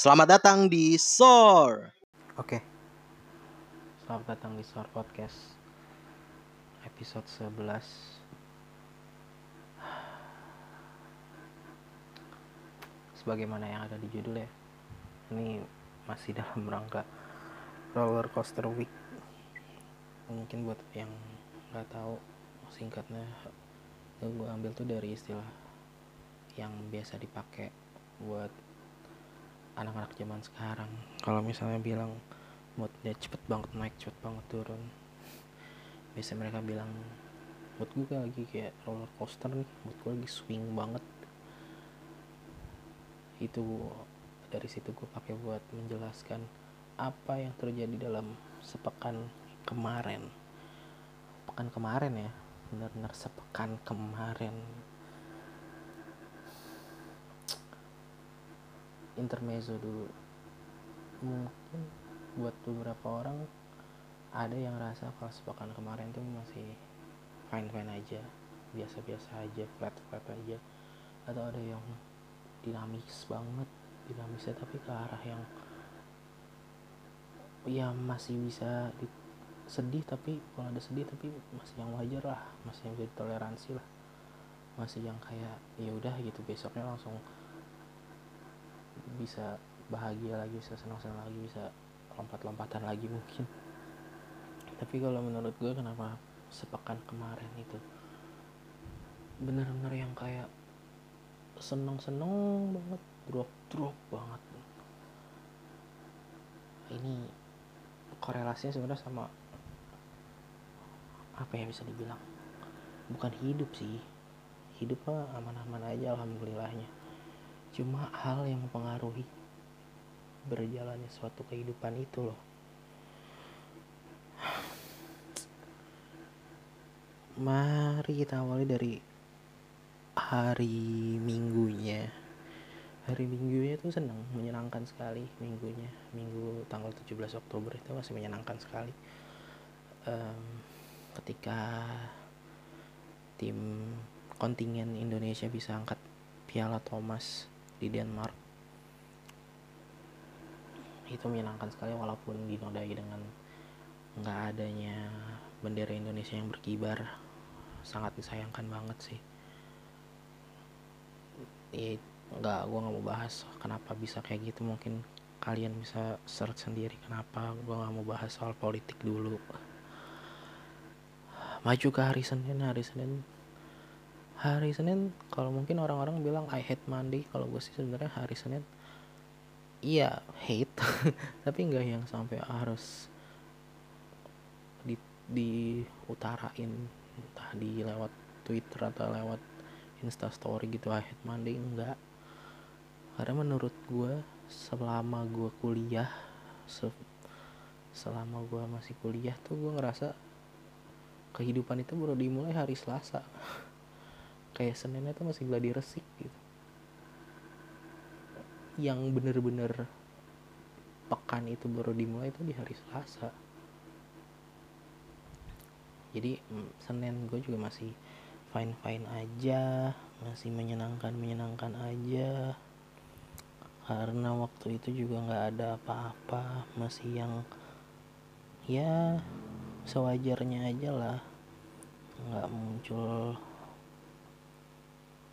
Selamat datang di SOR. Oke. Selamat datang di SOR Podcast episode 11. Sebagaimana yang ada di judul ya. Ini masih dalam rangka roller coaster week. Mungkin buat yang nggak tahu singkatnya gue ambil tuh dari istilah yang biasa dipakai buat anak-anak zaman sekarang. Kalau misalnya bilang moodnya cepet banget naik cepet banget turun biasa mereka bilang mood gue lagi kayak roller coaster nih mood gue lagi swing banget. Itu dari situ gue pakai buat menjelaskan apa yang terjadi dalam sepekan kemarin. Pekan kemarin ya benar-benar sepekan kemarin intermezzo dulu. Mungkin buat beberapa orang ada yang rasa kalau sepekan kemarin tuh masih fine fine aja biasa-biasa aja flat flat aja. Atau ada yang dinamis banget dinamisnya tapi ke arah yang ya masih bisa di, sedih tapi kalau ada sedih tapi masih yang wajar lah masih yang bisa ditoleransi lah. Masih yang kayak ya udah gitu besoknya langsung bisa bahagia lagi bisa senang-senang lagi bisa lompat-lompatan lagi mungkin. Tapi kalau menurut gue kenapa sepekan kemarin itu bener-bener yang kayak seneng-seneng banget drop-drop banget. Ini korelasinya sebenarnya sama apa ya bisa dibilang? Bukan hidup sih. Hidup mah aman-aman aja alhamdulillahnya cuma hal yang mempengaruhi berjalannya suatu kehidupan itu loh. Mari kita awali dari hari minggunya. Hari minggunya itu senang menyenangkan sekali minggunya. Minggu tanggal 17 Oktober itu masih menyenangkan sekali. Um, ketika tim kontingen Indonesia bisa angkat Piala Thomas di Denmark. Itu menyenangkan sekali walaupun dinodai dengan nggak adanya bendera Indonesia yang berkibar. Sangat disayangkan banget sih. Ya nggak gue nggak mau bahas kenapa bisa kayak gitu. Mungkin kalian bisa search sendiri kenapa gue nggak mau bahas soal politik dulu. Maju ke hari Senin hari Senin hari Senin kalau mungkin orang-orang bilang I hate Monday. Kalau gue sih sebenarnya hari Senin iya hate. Tapi nggak yang sampai harus di diutarain entah di lewat Twitter atau lewat Insta Story gitu I hate Monday. Enggak karena menurut gue selama gue kuliah se selama gue masih kuliah tuh gue ngerasa kehidupan itu baru dimulai hari Selasa kayak Seninnya tuh masih gladi resik gitu. Yang bener-bener pekan itu baru dimulai itu di hari Selasa. Jadi Senin gue juga masih fine fine aja masih menyenangkan menyenangkan aja. Karena waktu itu juga nggak ada apa-apa masih yang ya sewajarnya aja lah. Nggak muncul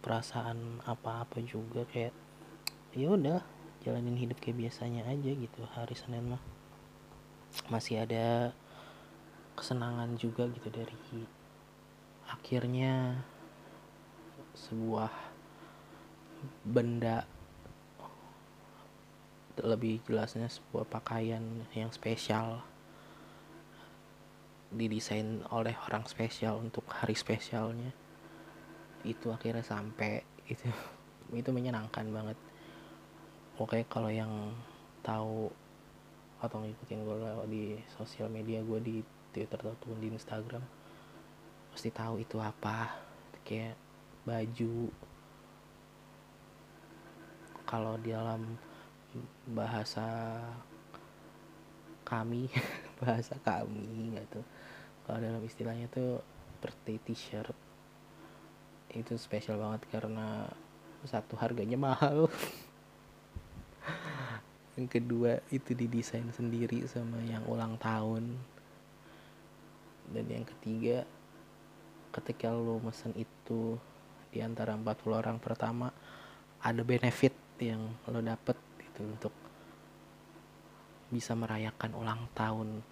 perasaan apa-apa juga kayak ya udah jalanin hidup kayak biasanya aja gitu hari Senin mah. Masih ada kesenangan juga gitu dari akhirnya sebuah benda lebih jelasnya sebuah pakaian yang spesial didesain oleh orang spesial untuk hari spesialnya itu akhirnya sampai itu itu menyenangkan banget. Oke kalau yang tahu atau ngikutin gue di sosial media gue di Twitter ataupun di Instagram pasti tahu itu apa. Kayak baju. Kalau di dalam bahasa kami bahasa kami gitu kalau dalam istilahnya tuh seperti t-shirt itu spesial banget karena satu harganya mahal. Yang kedua itu didesain sendiri sama yang ulang tahun. Dan yang ketiga ketika lo mesen itu di antara 40 orang pertama ada benefit yang lo dapet itu untuk bisa merayakan ulang tahun.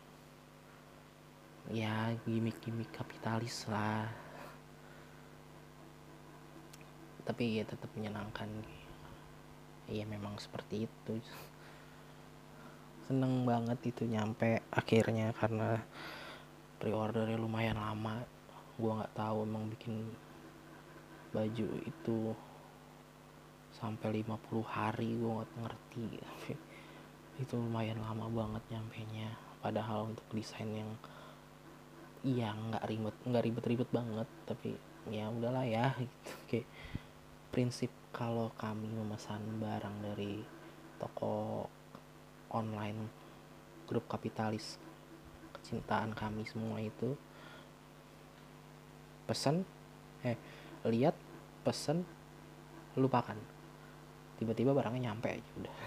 Ya gimmick-gimmick kapitalis lah tapi ya tetap menyenangkan. Iya memang seperti itu. Seneng banget itu nyampe akhirnya karena pre-ordernya lumayan lama. Gua nggak tahu emang bikin baju itu sampai 50 hari gua nggak ngerti. Itu lumayan lama banget nyampe nya padahal untuk desain yang iya nggak ribet nggak ribet-ribet banget. Tapi ya udahlah ya gitu. Kayak prinsip kalau kami memesan barang dari toko online grup kapitalis kecintaan kami semua itu pesan eh lihat pesan lupakan. Tiba-tiba barangnya nyampe aja udah.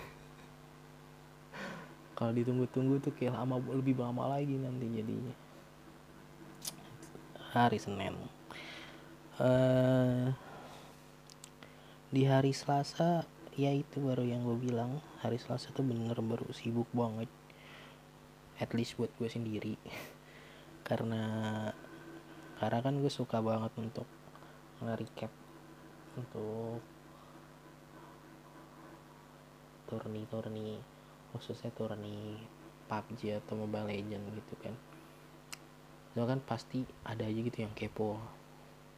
Kalau ditunggu-tunggu tuh kayak lama lebih lama lagi nanti jadinya. Hari Senin. Uh, di hari Selasa ya itu baru yang gue bilang hari Selasa tuh bener baru sibuk banget. At least buat gue sendiri. Karena karena kan gue suka banget untuk nge-recap untuk turni-turni khususnya turni PUBG atau Mobile Legend gitu kan. Itu kan pasti ada aja gitu yang kepo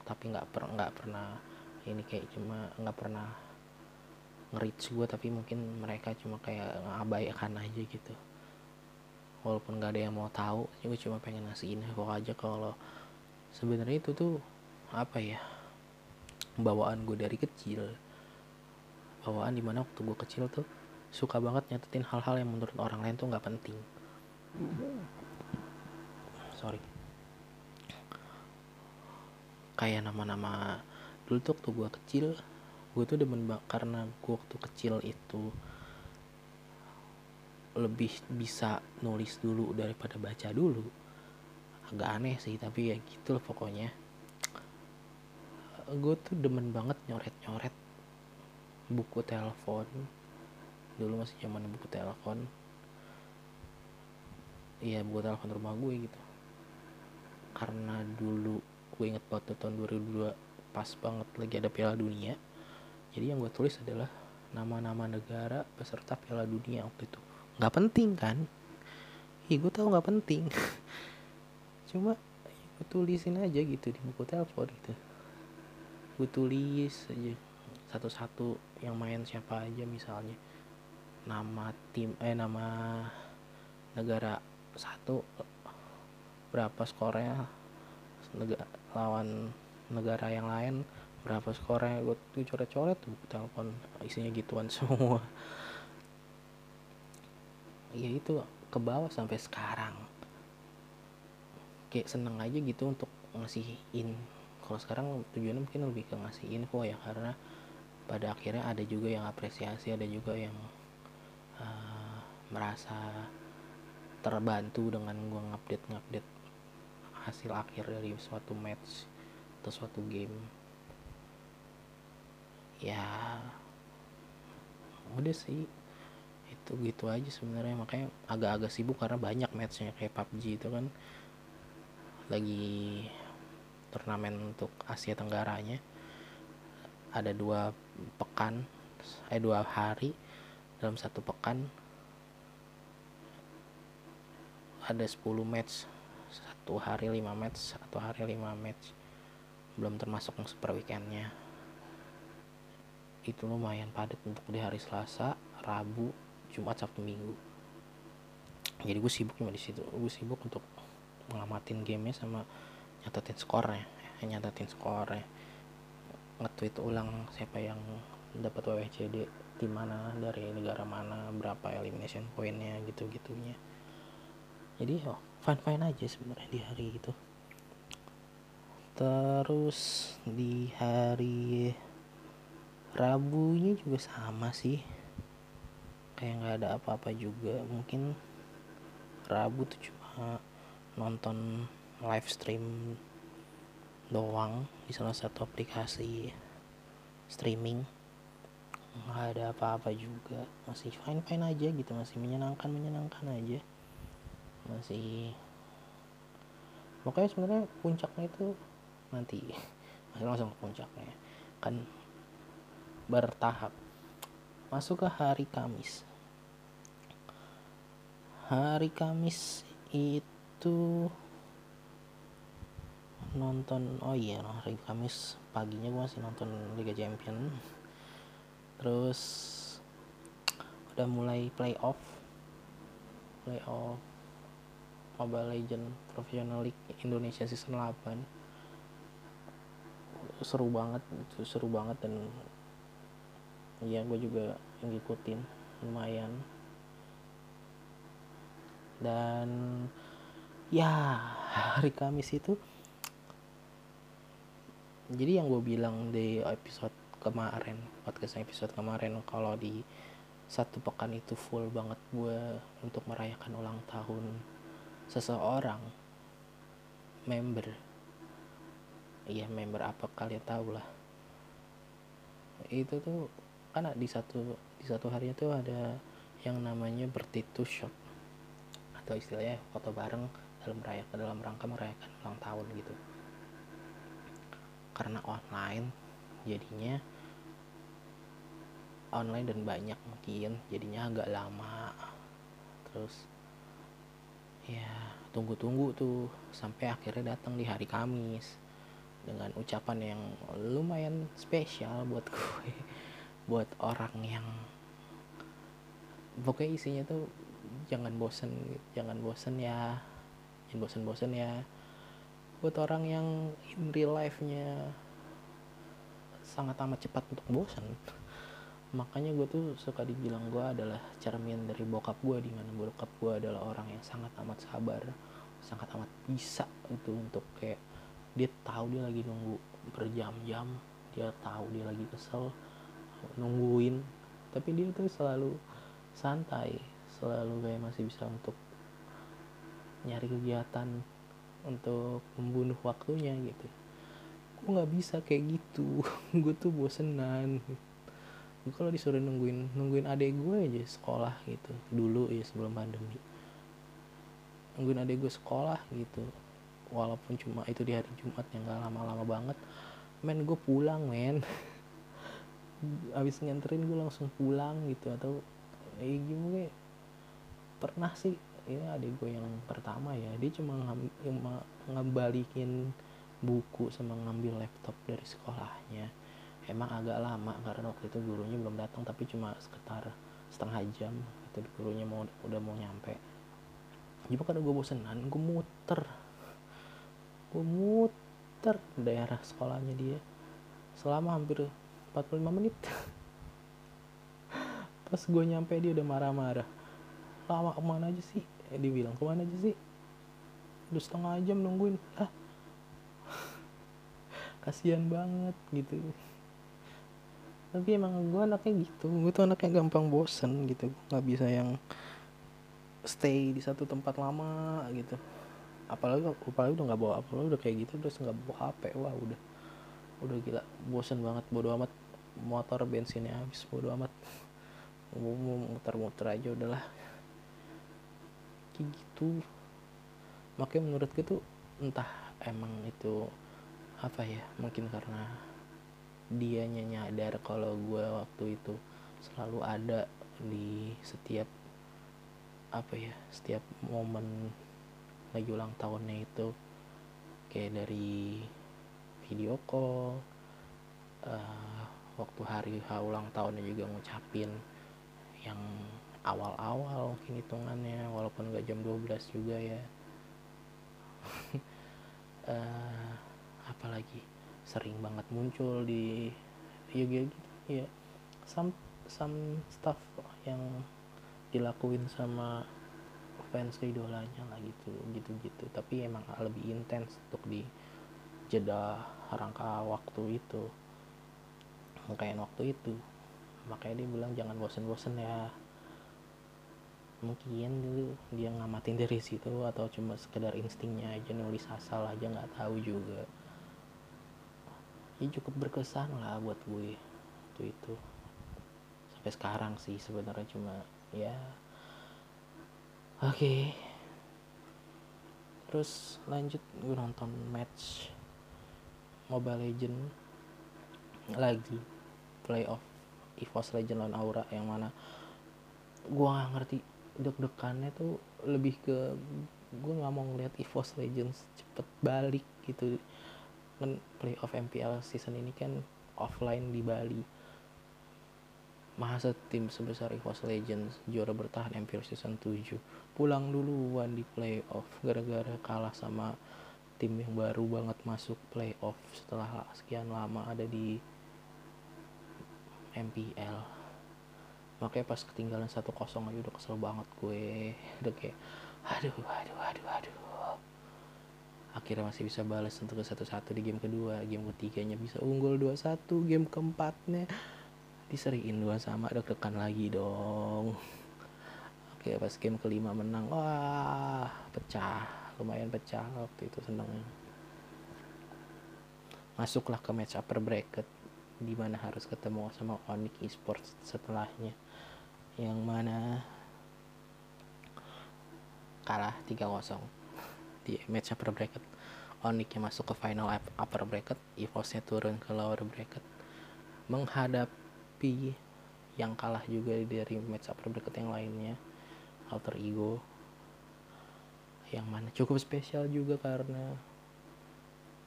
tapi nggak per nggak pernah ini kayak cuma nggak pernah nge-reach gue tapi mungkin mereka cuma kayak ngabaikan aja gitu. Walaupun gak ada yang mau tahu gue cuma pengen ngasih info aja kalau sebenarnya itu tuh apa ya bawaan gue dari kecil. Bawaan di mana waktu gue kecil tuh suka banget nyatetin hal-hal yang menurut orang lain tuh nggak penting. Sorry. Kayak nama-nama dulu tuh waktu gue kecil gue tuh demen banget karena gue waktu kecil itu lebih bisa nulis dulu daripada baca dulu. Agak aneh sih tapi ya gitu loh pokoknya. Gue tuh demen banget nyoret-nyoret buku telepon. Dulu masih zaman buku telepon. Iya buku telepon rumah gue gitu. Karena dulu gue inget banget tahun 2002 pas banget lagi ada piala dunia. Jadi yang gue tulis adalah nama-nama negara peserta piala dunia waktu itu. Nggak penting kan? Iya gue tau nggak penting. Cuma gue tulisin aja gitu di buku telepon gitu. Gue tulis aja. Satu-satu yang main siapa aja misalnya. Nama tim eh nama negara satu berapa skornya negara lawan negara yang lain berapa skornya gue tuh coret-coret buku telepon isinya gituan semua. Ya itu ke bawah sampai sekarang. Kayak seneng aja gitu untuk ngasihin. Kalau sekarang tujuannya mungkin lebih ke ngasih info ya karena pada akhirnya ada juga yang apresiasi ada juga yang uh, merasa terbantu dengan gue ngupdate ngupdate hasil akhir dari suatu match atau suatu game. Ya udah sih. Itu gitu aja sebenarnya. Makanya agak-agak sibuk karena banyak matchnya kayak PUBG itu kan. Lagi turnamen untuk Asia Tenggaranya. Ada dua pekan eh dua hari dalam satu pekan. Ada 10 match satu hari 5 match satu hari 5 match belum termasuk super weekendnya. Itu lumayan padat untuk di hari Selasa Rabu Jumat Sabtu Minggu. Jadi gue sibuk cuma di situ. Gue sibuk untuk ngelamatin gamenya sama nyatetin skornya. Ya, nyatetin skornya. Nge-tweet ulang siapa yang dapat WWCD di mana dari negara mana berapa elimination pointnya gitu gitunya jadi oh fine fine aja sebenarnya di hari itu terus di hari Rabunya juga sama sih. Kayak nggak ada apa-apa juga. Mungkin Rabu tuh cuma nonton live stream doang di salah satu aplikasi streaming. Nggak ada apa-apa juga. Masih fine fine aja gitu. Masih menyenangkan menyenangkan aja. Masih. Pokoknya sebenarnya puncaknya itu nanti. Masih langsung ke puncaknya. Kan bertahap. Masuk ke hari Kamis. Hari Kamis itu nonton oh iya hari Kamis paginya gue masih nonton Liga Champion. Terus udah mulai playoff. Playoff Mobile Legend Professional League Indonesia season 8 seru banget itu seru banget dan iya gue juga ngikutin lumayan. Dan ya hari Kamis itu jadi yang gue bilang di episode kemarin podcast episode kemarin kalau di satu pekan itu full banget gue untuk merayakan ulang tahun seseorang member iya member apa kalian tahu lah itu tuh kan di satu di satu harinya tuh ada yang namanya bertitu shot atau istilahnya foto bareng dalam merayakan dalam rangka merayakan ulang tahun gitu. Karena online jadinya online dan banyak mungkin jadinya agak lama. Terus ya tunggu-tunggu tuh sampai akhirnya datang di hari Kamis dengan ucapan yang lumayan spesial buat gue buat orang yang pokoknya isinya tuh jangan bosen jangan bosen ya jangan bosen-bosen ya. Buat orang yang in real life-nya sangat amat cepat untuk bosan makanya gue tuh suka dibilang gue adalah cermin dari bokap gue di mana bokap gue adalah orang yang sangat amat sabar sangat amat bisa itu untuk kayak dia tahu dia lagi nunggu berjam-jam dia tahu dia lagi kesel nungguin. Tapi dia tuh selalu santai selalu kayak masih bisa untuk nyari kegiatan untuk membunuh waktunya gitu. Gue nggak bisa kayak gitu gue tuh bosenan. Gue kalau disuruh nungguin nungguin adek gue aja sekolah gitu dulu ya sebelum pandemi. Nungguin adek gue sekolah gitu walaupun cuma itu di hari Jumat yang gak lama-lama banget men gue pulang men. Abis nganterin gue langsung pulang gitu atau eh gimana pernah sih ini adik gue yang pertama ya dia cuma ngembalikin buku sama ngambil laptop dari sekolahnya. Emang agak lama karena waktu itu gurunya belum datang tapi cuma sekitar setengah jam itu gurunya mau udah mau nyampe. Jadi karena gue bosenan gue muter gue muter daerah sekolahnya dia. Selama hampir 45 menit. Pas gue nyampe dia udah marah-marah. Lama ke mana aja sih? Eh, dia bilang ke mana aja sih? Udah setengah jam nungguin. Ah kasihan banget gitu. Tapi emang gue anaknya gitu. Gue tuh anaknya gampang bosen gitu. Nggak bisa yang stay di satu tempat lama gitu apalagi apalagi udah nggak bawa apalagi udah kayak gitu terus nggak bawa hp wah udah. Udah gila bosen banget bodo amat. Motor bensinnya habis bodo amat. Mau muter-muter aja udahlah. Kayak gitu. Makanya menurut gue tuh entah emang itu apa ya mungkin karena dia nyadar kalau gue waktu itu selalu ada di setiap apa ya setiap momen lagi ulang tahunnya itu. Kayak dari video call uh, waktu hari ulang tahunnya juga ngucapin yang awal-awal mungkin hitungannya walaupun gak jam 12 juga ya. Uh, apalagi sering banget muncul di ya gitu ya. Some some stuff yang dilakuin sama fans idolanya lah gitu gitu gitu tapi emang lebih intens untuk di jeda rangka waktu itu. Rangkaian waktu itu. Makanya dia bilang jangan bosen-bosen ya. Mungkin dulu dia ngamatin dari situ atau cuma sekedar instingnya aja nulis asal aja nggak tahu juga. Ya cukup berkesan lah buat gue waktu itu. Sampai sekarang sih sebenarnya cuma ya oke. Okay. terus lanjut gue nonton match Mobile Legend lagi. Playoff. EVOS Legend lawan Aura yang mana gue nggak ngerti deg-degannya tuh lebih ke gue nggak mau ngeliat EVOS Legends cepet balik gitu. Kan playoff MPL season ini kan offline di Bali masa tim sebesar EVOS Legends juara bertahan MPL season 7 pulang duluan di playoff gara-gara kalah sama tim yang baru banget masuk playoff setelah sekian lama ada di MPL makanya pas ketinggalan 1-0 aja udah kesel banget gue. Udah kayak aduh aduh aduh aduh. Akhirnya masih bisa balas untuk satu-satu di game kedua. Game ketiganya bisa unggul 2-1 game keempatnya diseriin dua sama deg-degan lagi dong. Oke pas game kelima menang wah pecah. Lumayan pecah waktu itu senengnya masuklah ke match upper bracket di mana harus ketemu sama Onyx Esports setelahnya. Yang mana kalah 3-0 di match upper bracket. Onyx yang masuk ke final upper bracket EVOS nya turun ke lower bracket. Menghadap tapi yang kalah juga dari match up berdekat yang lainnya alter ego. Yang mana cukup spesial juga karena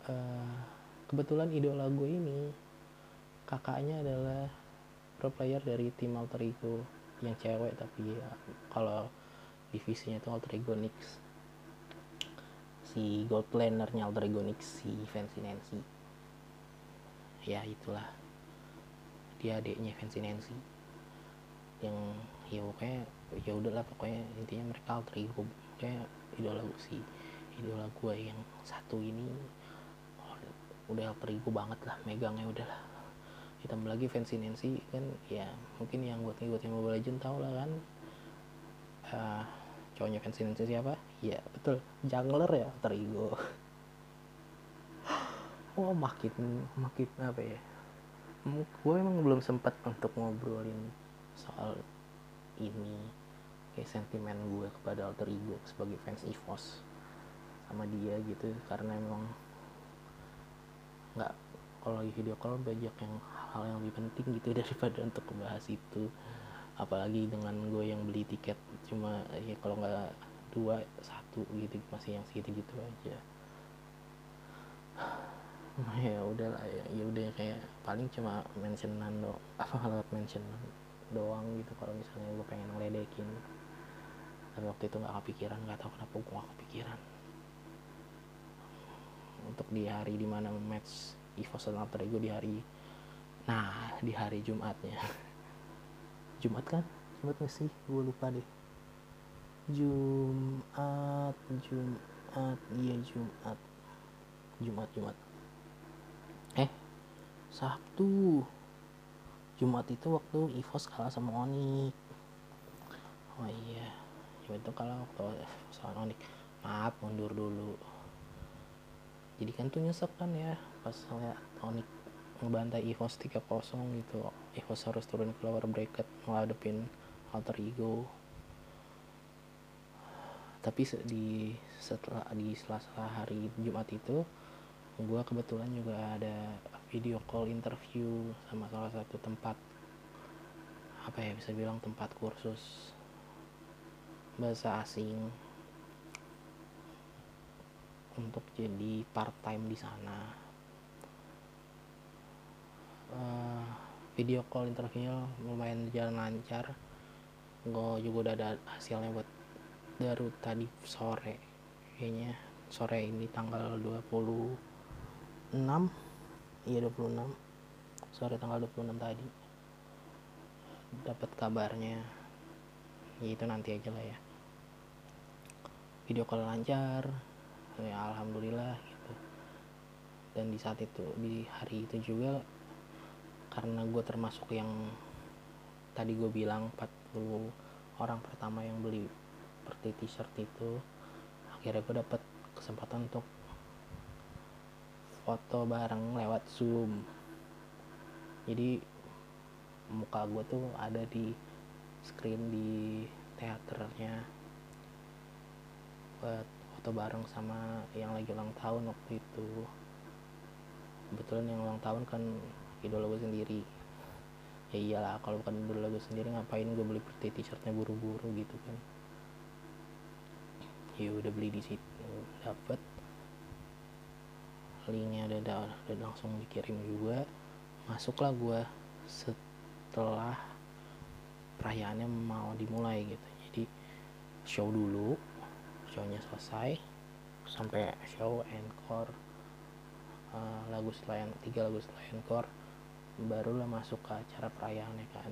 uh, kebetulan idola gue ini kakaknya adalah pro player dari tim alter ego yang cewek tapi ya, kalau divisinya itu alter ego Nix si gold planernya alter ego Nix si Fancy Nancy. Ya itulah dia adiknya Fancy Nancy. Yang ya pokoknya ya udahlah pokoknya intinya mereka alter ego. Kayak idola sih idola gue yang satu ini udah alter ego banget lah megangnya udahlah. Ditambah lagi Fancy Nancy kan ya mungkin yang buat ngikutin Mobile Legend tau lah kan. Uh, cowoknya Fancy Nancy siapa? Ya betul. Jungler ya alter ego. Oh makin makin apa ya gue emang belum sempat untuk ngobrolin soal ini kayak sentimen gue kepada alter ego sebagai fans EVOS sama dia gitu. Karena emang nggak kalau lagi video call banyak yang hal yang lebih penting gitu daripada untuk membahas itu. Apalagi dengan gue yang beli tiket cuma ya kalau nggak dua satu gitu masih yang segitu gitu aja ya udah lah ya, ya udah kayak paling cuma mentionan do apa lewat mention doang gitu. Kalau misalnya gue pengen ngeledekin tapi waktu itu nggak kepikiran nggak tahu kenapa gue nggak kepikiran. Untuk di hari di mana match Evo dan Alter di hari nah di hari Jumatnya. Jumat kan? Jumat nggak sih? Gue lupa deh. Jumat Jumat iya Jumat. Jumat Jumat Sabtu. Jumat itu waktu Evos kalah sama Onik. Oh iya Jumat itu kalah waktu Evos sama Onik. Maaf mundur dulu. Jadi kan tuh nyesek kan ya pas lihat Onik ngebantai Evos 3-0 gitu. Evos harus turun ke lower bracket ngadepin alter ego. Tapi di setelah di selasa hari Jumat itu gue kebetulan juga ada video call interview sama salah satu tempat apa ya bisa bilang tempat kursus bahasa asing untuk jadi part time di sana. Uh, video call interviewnya lumayan jalan lancar. Gue juga udah ada hasilnya buat baru tadi sore kayaknya sore ini tanggal 20 6 iya 26 sore tanggal 26 tadi. Dapat kabarnya. Ya itu nanti aja lah ya. Video call lancar. Ya alhamdulillah gitu. Dan di saat itu di hari itu juga karena gue termasuk yang tadi gue bilang 40 orang pertama yang beli seperti t-shirt itu akhirnya gue dapet kesempatan untuk foto bareng lewat zoom. Jadi muka gue tuh ada di screen di teaternya. Buat foto bareng sama yang lagi ulang tahun waktu itu. Kebetulan yang ulang tahun kan idola gue sendiri. Ya iyalah kalau bukan idola gue sendiri ngapain gue beli peti t-shirtnya buru-buru gitu kan. Ya udah beli di situ dapet linknya udah, udah langsung dikirim juga. Masuklah gue setelah perayaannya mau dimulai gitu. Jadi show dulu shownya selesai sampai show encore uh, lagu setelah tiga lagu setelah encore barulah masuk ke acara perayaannya kan.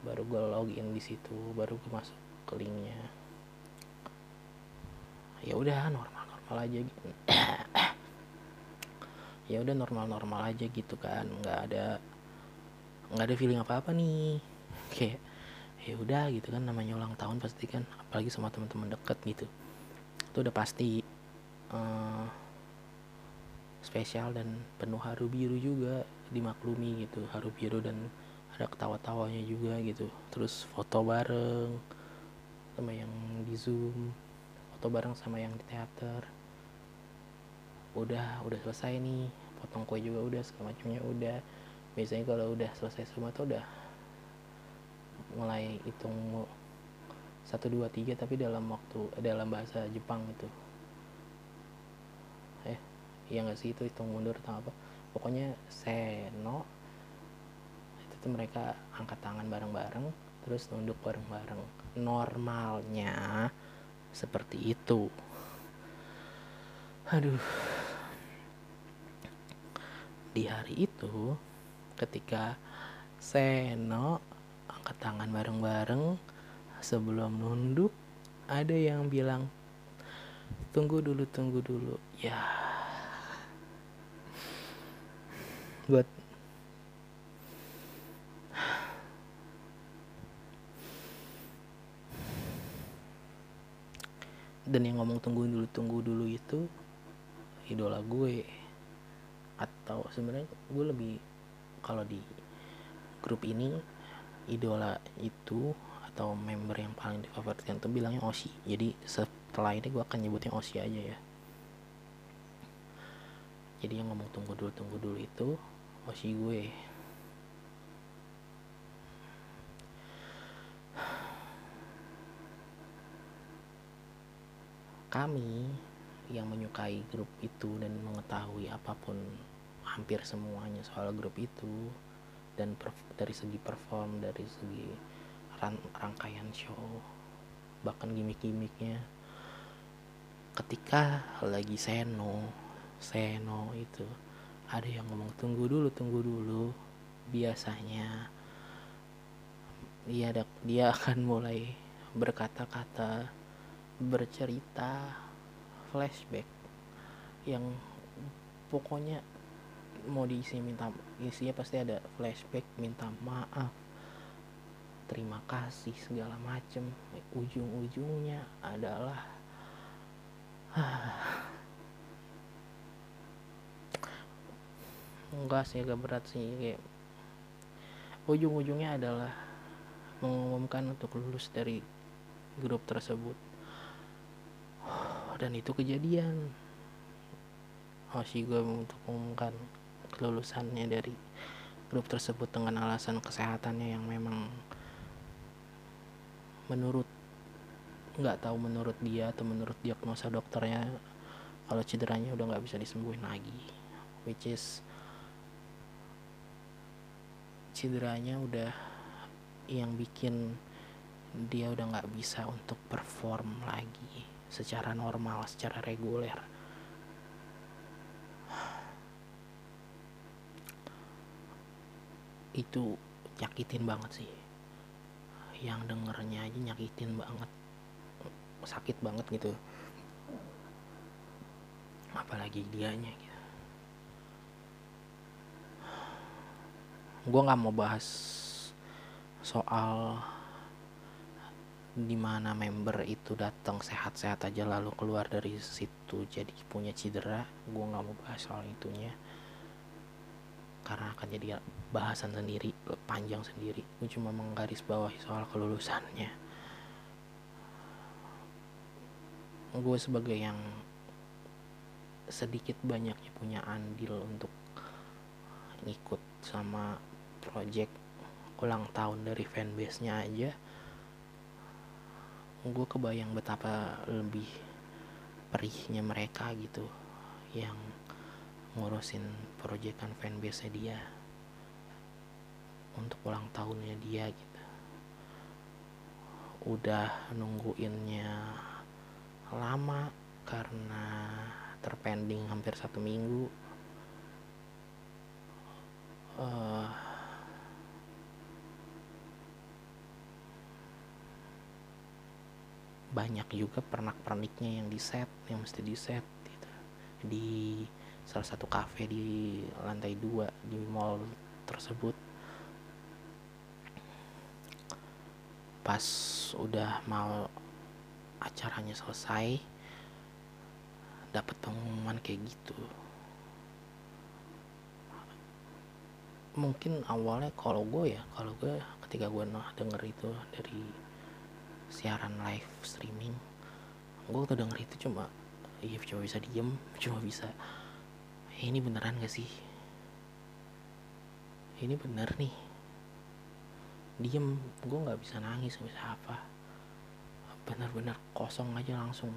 Baru gue login di situ baru gue masuk ke linknya. Ya udah normal normal aja gitu ya udah normal normal aja gitu kan nggak ada nggak ada feeling apa apa nih. Kayak ya udah gitu kan namanya ulang tahun pasti kan apalagi sama teman-teman deket gitu. Itu udah pasti uh, spesial dan penuh haru biru juga dimaklumi gitu. Haru biru dan ada ketawa-tawanya juga gitu. Terus foto bareng sama yang di zoom foto bareng sama yang di teater udah udah selesai nih potong kue juga udah segala macamnya udah. Biasanya kalau udah selesai semua tuh udah mulai hitung satu dua tiga tapi dalam waktu dalam bahasa Jepang itu. Eh iya nggak sih itu hitung mundur atau apa? Pokoknya seno itu tuh mereka angkat tangan bareng-bareng terus nunduk bareng-bareng. Normalnya seperti itu. Aduh di hari itu ketika seno angkat tangan bareng-bareng sebelum nunduk ada yang bilang tunggu dulu tunggu dulu. Ya. Buat dan yang ngomong tunggu dulu tunggu dulu itu idola gue atau sebenarnya gue lebih kalau di grup ini idola itu atau member yang paling difavoritkan tuh bilangnya Oshi. Jadi setelah ini gue akan nyebutnya Oshi aja ya. Jadi yang ngomong tunggu dulu tunggu dulu itu Oshi gue. Kami yang menyukai grup itu dan mengetahui apa pun hampir semuanya soal grup itu. Dan dari segi perform dari segi ran rangkaian show bahkan gimmick-gimmicknya. Ketika lagi seno seno itu ada yang ngomong tunggu dulu tunggu dulu. Biasanya dia ada, dia akan mulai berkata-kata bercerita flashback yang pokoknya mau diisi minta isinya pasti ada flashback minta maaf terima kasih segala macem. Ujung-ujungnya adalah enggak sih agak berat sih kayak ujung-ujungnya adalah mengumumkan untuk lulus dari grup tersebut. Dan itu kejadian. Oh sih gue untuk mengumumkan kelulusannya dari grup tersebut dengan alasan kesehatannya yang memang menurut nggak tahu menurut dia atau menurut diagnosa dokternya kalau cederanya udah nggak bisa disembuhin lagi. Which is cederanya udah yang bikin dia udah nggak bisa untuk perform lagi secara normal secara reguler itu nyakitin banget sih. Yang dengernya aja nyakitin banget. Sakit banget gitu. Apalagi dianya gitu. Gue nggak mau bahas soal di mana member itu datang sehat-sehat aja lalu keluar dari situ jadi punya cedera. Gue nggak mau bahas soal itunya. Karena akan jadi bahasan sendiri panjang sendiri. Gue cuma menggaris bawahi soal kelulusannya. Gue sebagai yang sedikit banyaknya punya andil untuk ngikut sama project ulang tahun dari fanbase nya aja gue kebayang betapa lebih perihnya mereka gitu yang ngurusin proyekan fanbase dia untuk ulang tahunnya dia gitu. Udah nungguinnya lama karena terpending hampir satu minggu. Uh, banyak juga pernak-perniknya yang di set yang mesti di set gitu. Di salah satu cafe di lantai dua di mall tersebut pas udah mau acaranya selesai dapat pengumuman kayak gitu. Mungkin awalnya kalau gue ya kalau gue ketika gue denger itu dari siaran live streaming gue tuh denger itu cuma iya cuma bisa diem cuma bisa eh, ini beneran gak sih? Ini bener nih diem gue nggak bisa nangis bisa apa bener-bener kosong aja langsung.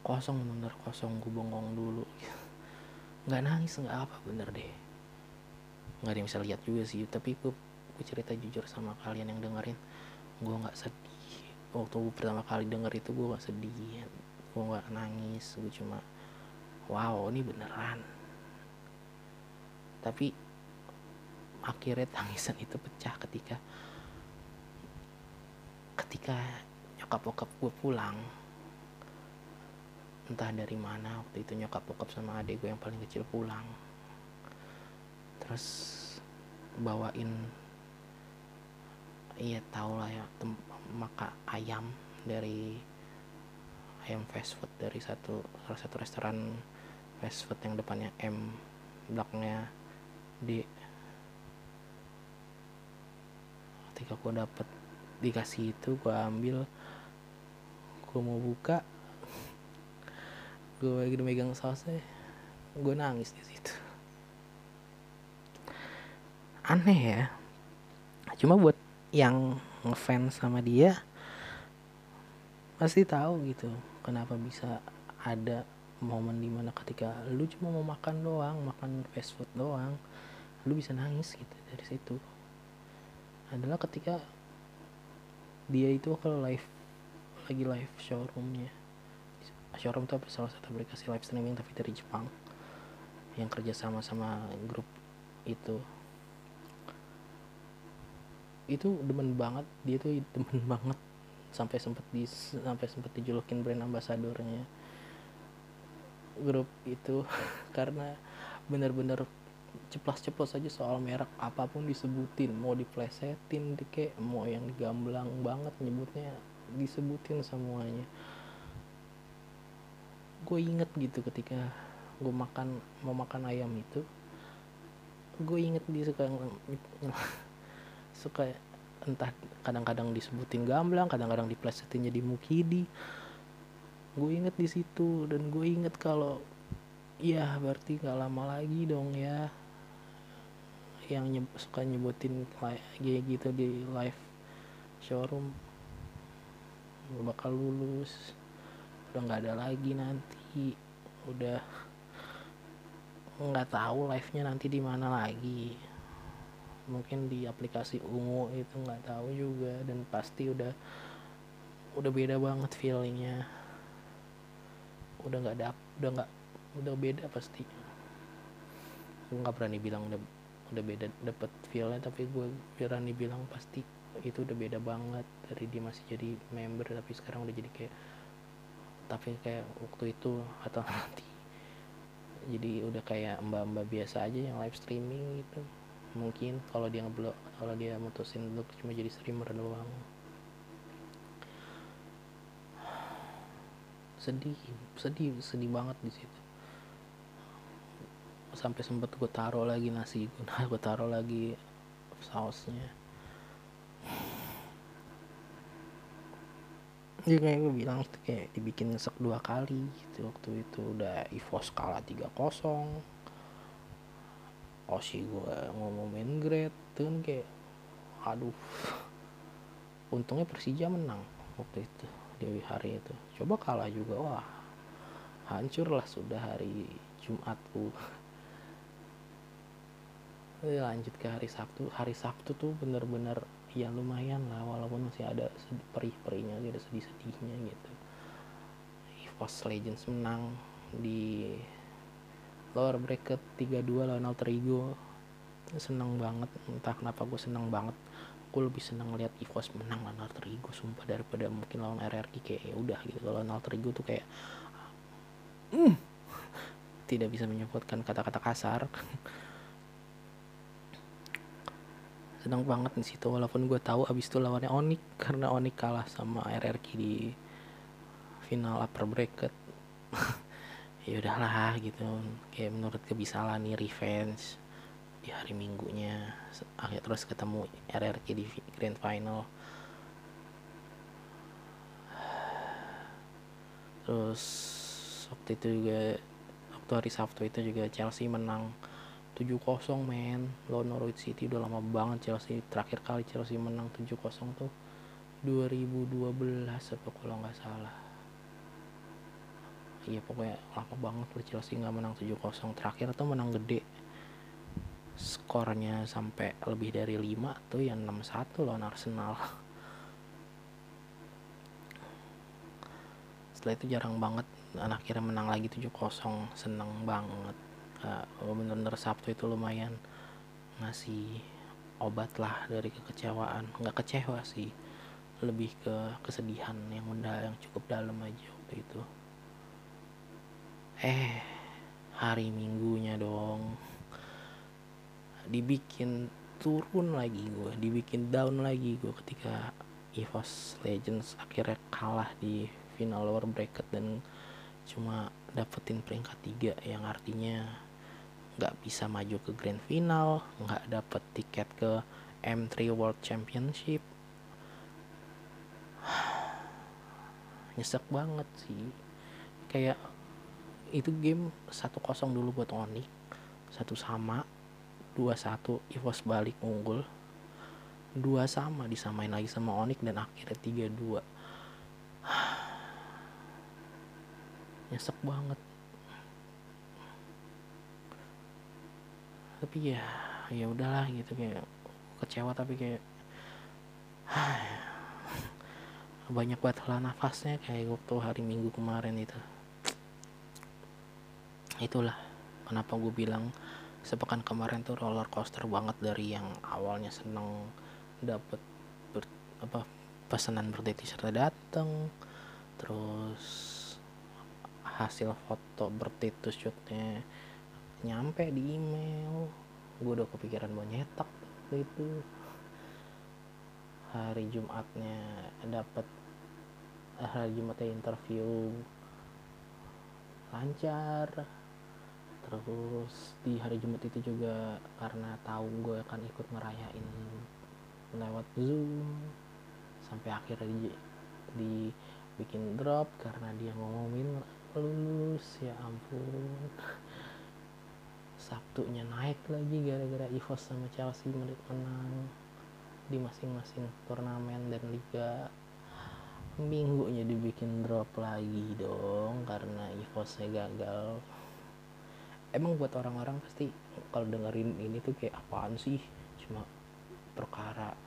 Kosong bener kosong gue bongong dulu. Nggak nangis nggak apa bener deh. Nggak ada yang bisa lihat juga sih tapi gue gue cerita jujur sama kalian yang dengerin. Gue nggak sedih. Waktu gue pertama kali denger itu gue nggak sedih. Gue nggak nangis gue cuma wow ini beneran. Tapi akhirnya tangisan itu pecah ketika ketika nyokap bokap gue pulang. Entah dari mana waktu itu nyokap bokap sama adik gue yang paling kecil pulang. Terus bawain iya tau lah ya maka ayam dari ayam fast food dari satu salah satu restoran fast food yang depannya M belakangnya D ketika gue dapet dikasih itu gue ambil gue mau buka gue lagi megang sausnya gue nangis di situ. Aneh ya. Cuma buat yang ngefans sama dia pasti tahu gitu kenapa bisa ada momen di mana ketika lu cuma mau makan doang makan fast food doang lu bisa nangis gitu dari situ adalah ketika dia itu kalau live lagi live showroomnya. Showroom itu salah satu aplikasi live streaming tapi dari Jepang yang kerja sama sama grup itu. Itu demen banget. Dia tuh demen banget. Sampai sempet di sampai sempet dijulukin brand ambasadornya grup itu. Karena bener-bener ceplas-ceplos aja soal merek apa pun disebutin. Mau diplesetin kayak mau yang digamblang banget nyebutnya disebutin semuanya. Gue inget gitu ketika gue makan mau makan ayam itu gue inget dia suka suka entah kadang-kadang disebutin gamblang kadang-kadang diplesetin jadi mukidi gue inget di situ dan gue inget kalau ya berarti gak lama lagi dong ya yang nyeb suka nyebutin kayak gitu di live showroom. Bakal lulus. Udah nggak ada lagi nanti. Udah nggak tahu live nya nanti di mana lagi. Mungkin di aplikasi ungu itu nggak tahu juga. Dan pasti udah udah beda banget feelingnya. Udah nggak ada udah nggak udah beda pasti. Gue nggak berani bilang udah udah beda dapet feelnya. Tapi gue berani bilang pasti itu udah beda banget dari dia masih jadi member tapi sekarang udah jadi kayak tapi kayak waktu itu atau nanti jadi udah kayak mbak-mbak biasa aja yang live streaming gitu. Mungkin kalau dia ngeblok kalau dia mutusin untuk cuma jadi streamer doang. Sedih sedih sedih banget di situ sampai sempet gue taruh lagi nasi gue nah, gue taruh lagi sausnya. Jadi kayak gue bilang itu kayak dibikin nyesek dua kali gitu. Waktu itu udah EVOS kalah 3-0 Oshi gue ngomongin grade tuh kayak aduh. Untungnya Persija menang waktu itu di hari itu. Coba kalah juga wah. Hancur lah sudah hari Jumatku lanjut ke hari Sabtu. Hari Sabtu tuh bener-bener ya lumayan lah walaupun masih ada perih-perihnya ada sedih-sedihnya gitu. EVOS Legends menang di lower bracket 32 lawan Alter Ego seneng banget. Entah kenapa gue seneng banget. Gue lebih seneng lihat EVOS menang lawan Alter Ego sumpah daripada mungkin lawan RRQ kayak ya udah gitu lawan Alter Ego tuh kayak mm, tidak bisa menyebutkan kata-kata kasar senang banget di situ walaupun gue tahu abis itu lawannya Onik karena Onik kalah sama RRQ di final upper bracket. Ya udahlah gitu. Kayak menurut gue bisa lah nih revenge di hari minggunya. Akhir terus ketemu RRQ di grand final. Terus waktu itu juga waktu hari Sabtu itu juga Chelsea menang 7-0 men. Lawan Norwich City udah lama banget Chelsea terakhir kali Chelsea menang 7-0 tuh 2012 apa kalau nggak salah. Iya pokoknya lama banget loh Chelsea nggak menang 7-0 terakhir tuh menang gede. Skornya sampai lebih dari 5 tuh yang 6-1 lawan Arsenal. Setelah itu jarang banget dan akhirnya menang lagi 7-0 seneng banget uh, bener-bener Sabtu itu lumayan ngasih obat lah dari kekecewaan. Nggak kecewa sih lebih ke kesedihan yang udah yang cukup dalam aja waktu itu. Eh hari minggunya dong. Dibikin turun lagi gue dibikin down lagi gue ketika EVOS Legends akhirnya kalah di final lower bracket dan cuma dapetin peringkat tiga yang artinya nggak bisa maju ke grand final nggak dapet tiket ke M3 World Championship. Nyesek banget sih. Kayak itu game 1-0 dulu buat Onyx satu sama dua satu Evos balik unggul. Dua sama disamain lagi sama Onyx dan akhirnya tiga dua. Nyesek banget tapi ya ya udahlah gitu kayak kecewa tapi kayak banyak banget lah nafasnya kayak waktu hari minggu kemarin itu. Itulah kenapa gue bilang sepekan kemarin tuh roller coaster banget dari yang awalnya seneng dapet ber, apa pesanan t-shirt dateng terus hasil foto birthday t shirtnya nyampe di email. Gue udah kepikiran mau nyetak itu. Hari Jumatnya dapat hari Jumatnya interview. Lancar. Terus di hari Jumat itu juga karena tahu gue akan ikut ngerayain lewat zoom. Sampai akhirnya di, di bikin drop karena dia ngomongin lulus ya ampun Sabtunya naik lagi gara-gara EVOS sama Chelsea menang di masing-masing turnamen dan liga. Minggunya dibikin drop lagi dong karena EVOSnya gagal. Emang buat orang-orang pasti kalau dengerin ini tuh kayak apaan sih? Cuma perkara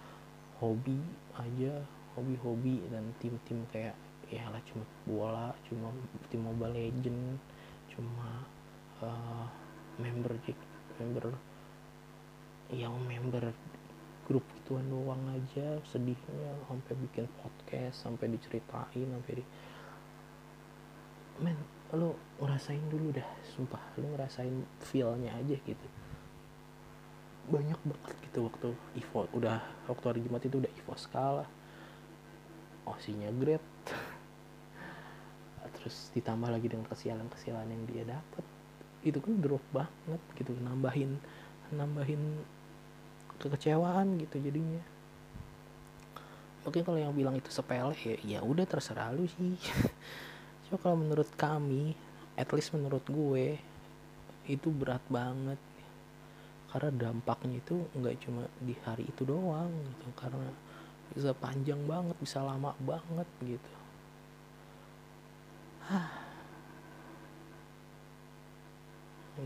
hobi aja hobi-hobi dan tim-tim kayak ya lah cuma bola cuma tim Mobile Legend cuma uh, member member. Yang member grup gituan doang aja sedihnya. Sampai bikin podcast sampai diceritain sampai di men lo ngerasain dulu dah sumpah. Lo ngerasain feelnya aja gitu. Banyak banget gitu waktu Evo udah waktu hari Jumat itu udah Evo skala osinya great terus ditambah lagi dengan kesialan-kesialan yang dia dapat itu kan drop banget gitu nambahin nambahin kekecewaan gitu jadinya. Oke kalau yang bilang itu sepele ya ya udah terserah lu sih. Cuma kalau menurut kami at least menurut gue itu berat banget. Karena dampaknya itu nggak cuma di hari itu doang gitu karena bisa panjang banget bisa lama banget gitu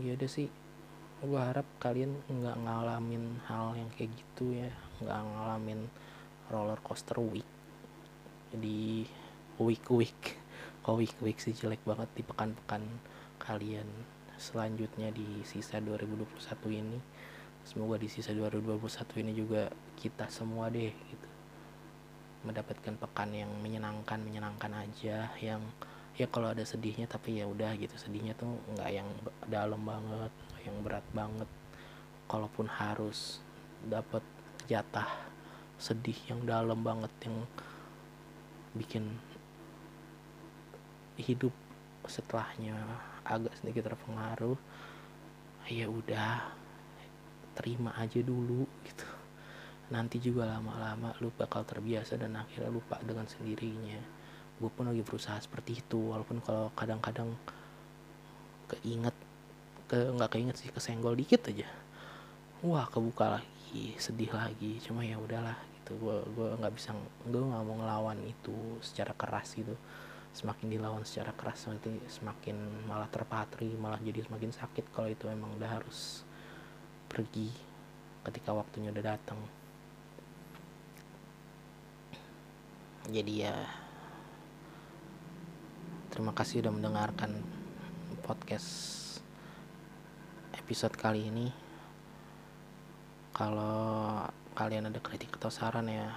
ya udah sih gue harap kalian nggak ngalamin hal yang kayak gitu ya nggak ngalamin roller coaster week. Jadi week week kok week week sih jelek banget di pekan-pekan kalian selanjutnya di sisa 2021 ini. Semoga di sisa 2021 ini juga kita semua deh gitu. Mendapatkan pekan yang menyenangkan menyenangkan aja yang ya kalau ada sedihnya tapi ya udah gitu. Sedihnya tuh nggak yang dalam banget yang berat banget. Kalaupun harus dapat jatah sedih yang dalam banget yang bikin hidup setelahnya agak sedikit terpengaruh ya udah terima aja dulu gitu. Nanti juga lama-lama lu bakal terbiasa dan akhirnya lupa dengan sendirinya gue pun lagi berusaha seperti itu walaupun kalau kadang-kadang keinget ke nggak keinget sih kesenggol dikit aja. Wah kebuka lagi sedih lagi cuma ya udahlah gitu. Gue gue nggak bisa gue nggak mau ngelawan itu secara keras gitu. Semakin dilawan secara keras nanti semakin malah terpatri malah jadi semakin sakit kalau itu emang udah harus pergi ketika waktunya udah datang. Jadi ya terima kasih udah mendengarkan podcast episode kali ini. Kalau kalian ada kritik atau saran ya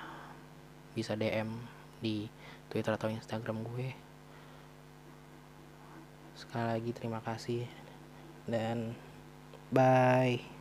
bisa DM di Twitter atau Instagram gue. Sekali lagi terima kasih dan bye